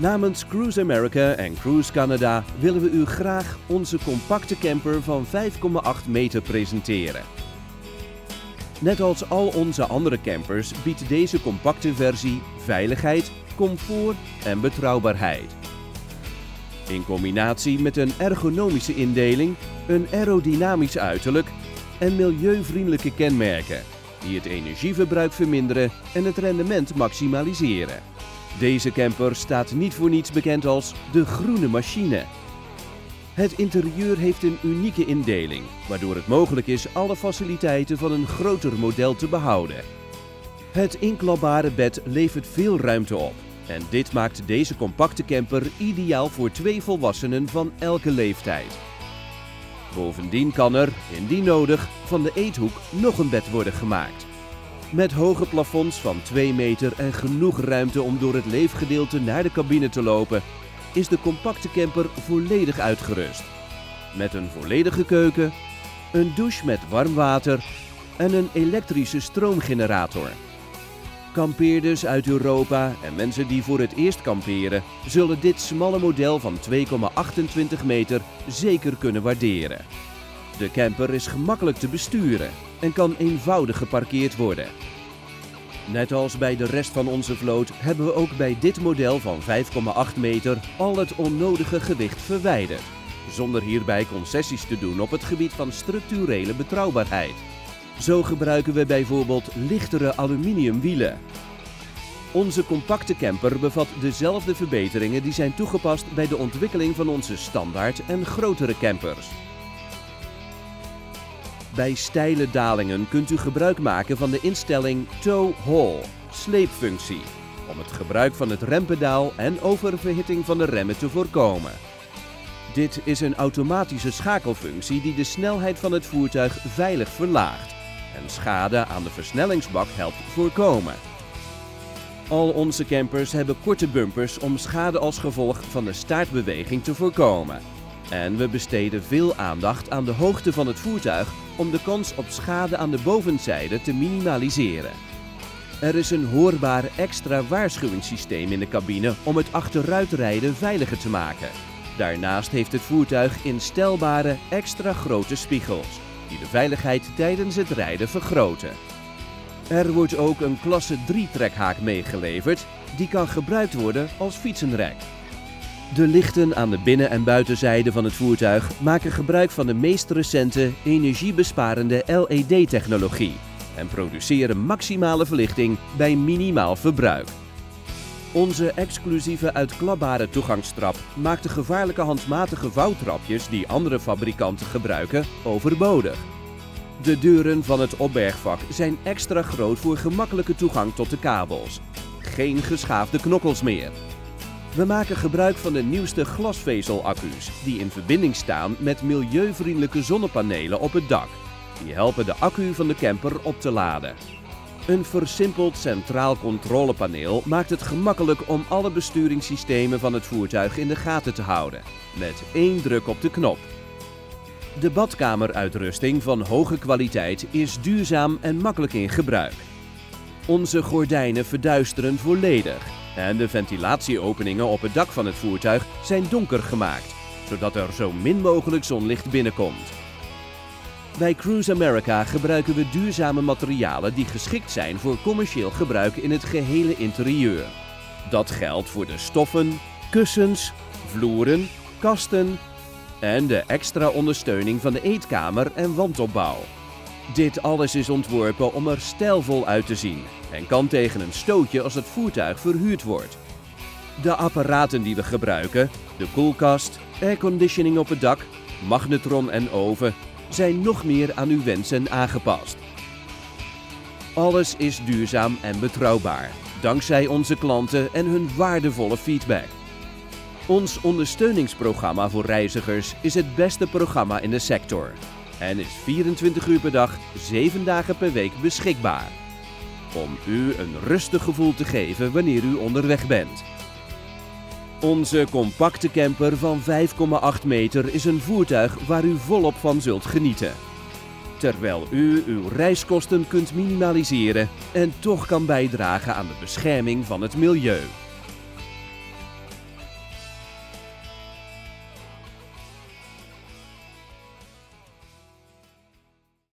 Namens Cruise America en Cruise Canada willen we u graag onze compacte camper van 5,8 meter presenteren. Net als al onze andere campers biedt deze compacte versie veiligheid, comfort en betrouwbaarheid. In combinatie met een ergonomische indeling, een aerodynamisch uiterlijk en milieuvriendelijke kenmerken die het energieverbruik verminderen en het rendement maximaliseren. Deze camper staat niet voor niets bekend als de groene machine. Het interieur heeft een unieke indeling, waardoor het mogelijk is alle faciliteiten van een groter model te behouden. Het inklapbare bed levert veel ruimte op en dit maakt deze compacte camper ideaal voor twee volwassenen van elke leeftijd. Bovendien kan er, indien nodig, van de eethoek nog een bed worden gemaakt. Met hoge plafonds van 2 meter en genoeg ruimte om door het leefgedeelte naar de cabine te lopen, is de compacte camper volledig uitgerust. Met een volledige keuken, een douche met warm water en een elektrische stroomgenerator. Kampeerders uit Europa en mensen die voor het eerst kamperen zullen dit smalle model van 2,28 meter zeker kunnen waarderen. De camper is gemakkelijk te besturen en kan eenvoudig geparkeerd worden. Net als bij de rest van onze vloot hebben we ook bij dit model van 5,8 meter al het onnodige gewicht verwijderd, zonder hierbij concessies te doen op het gebied van structurele betrouwbaarheid. Zo gebruiken we bijvoorbeeld lichtere aluminiumwielen. Onze compacte camper bevat dezelfde verbeteringen die zijn toegepast bij de ontwikkeling van onze standaard en grotere campers. Bij steile dalingen kunt u gebruik maken van de instelling Tow Haul, sleepfunctie, om het gebruik van het rempedaal en oververhitting van de remmen te voorkomen. Dit is een automatische schakelfunctie die de snelheid van het voertuig veilig verlaagt en schade aan de versnellingsbak helpt voorkomen. Al onze campers hebben korte bumpers om schade als gevolg van de staartbeweging te voorkomen. En we besteden veel aandacht aan de hoogte van het voertuig om de kans op schade aan de bovenzijde te minimaliseren. Er is een hoorbaar extra waarschuwingssysteem in de cabine om het achteruitrijden veiliger te maken. Daarnaast heeft het voertuig instelbare extra grote spiegels die de veiligheid tijdens het rijden vergroten. Er wordt ook een klasse 3 trekhaak meegeleverd, die kan gebruikt worden als fietsenrek. De lichten aan de binnen- en buitenzijde van het voertuig maken gebruik van de meest recente energiebesparende LED-technologie en produceren maximale verlichting bij minimaal verbruik. Onze exclusieve uitklapbare toegangstrap maakt de gevaarlijke handmatige vouwtrapjes die andere fabrikanten gebruiken overbodig. De deuren van het opbergvak zijn extra groot voor gemakkelijke toegang tot de kabels. Geen geschaafde knokkels meer. We maken gebruik van de nieuwste glasvezelaccu's die in verbinding staan met milieuvriendelijke zonnepanelen op het dak. Die helpen de accu van de camper op te laden. Een versimpeld centraal controlepaneel maakt het gemakkelijk om alle besturingssystemen van het voertuig in de gaten te houden, met één druk op de knop. De badkameruitrusting van hoge kwaliteit is duurzaam en makkelijk in gebruik. Onze gordijnen verduisteren volledig en de ventilatieopeningen op het dak van het voertuig zijn donker gemaakt, zodat er zo min mogelijk zonlicht binnenkomt. Bij Cruise America gebruiken we duurzame materialen die geschikt zijn voor commercieel gebruik in het gehele interieur. Dat geldt voor de stoffen, kussens, vloeren, kasten en de extra ondersteuning van de eetkamer en wandopbouw. Dit alles is ontworpen om er stijlvol uit te zien en kan tegen een stootje als het voertuig verhuurd wordt. De apparaten die we gebruiken, de koelkast, airconditioning op het dak, magnetron en oven, zijn nog meer aan uw wensen aangepast. Alles is duurzaam en betrouwbaar, dankzij onze klanten en hun waardevolle feedback. Ons ondersteuningsprogramma voor reizigers is het beste programma in de sector en is 24 uur per dag, 7 dagen per week beschikbaar. Om u een rustig gevoel te geven wanneer u onderweg bent. Onze compacte camper van 5,8 meter is een voertuig waar u volop van zult genieten. Terwijl u uw reiskosten kunt minimaliseren en toch kan bijdragen aan de bescherming van het milieu.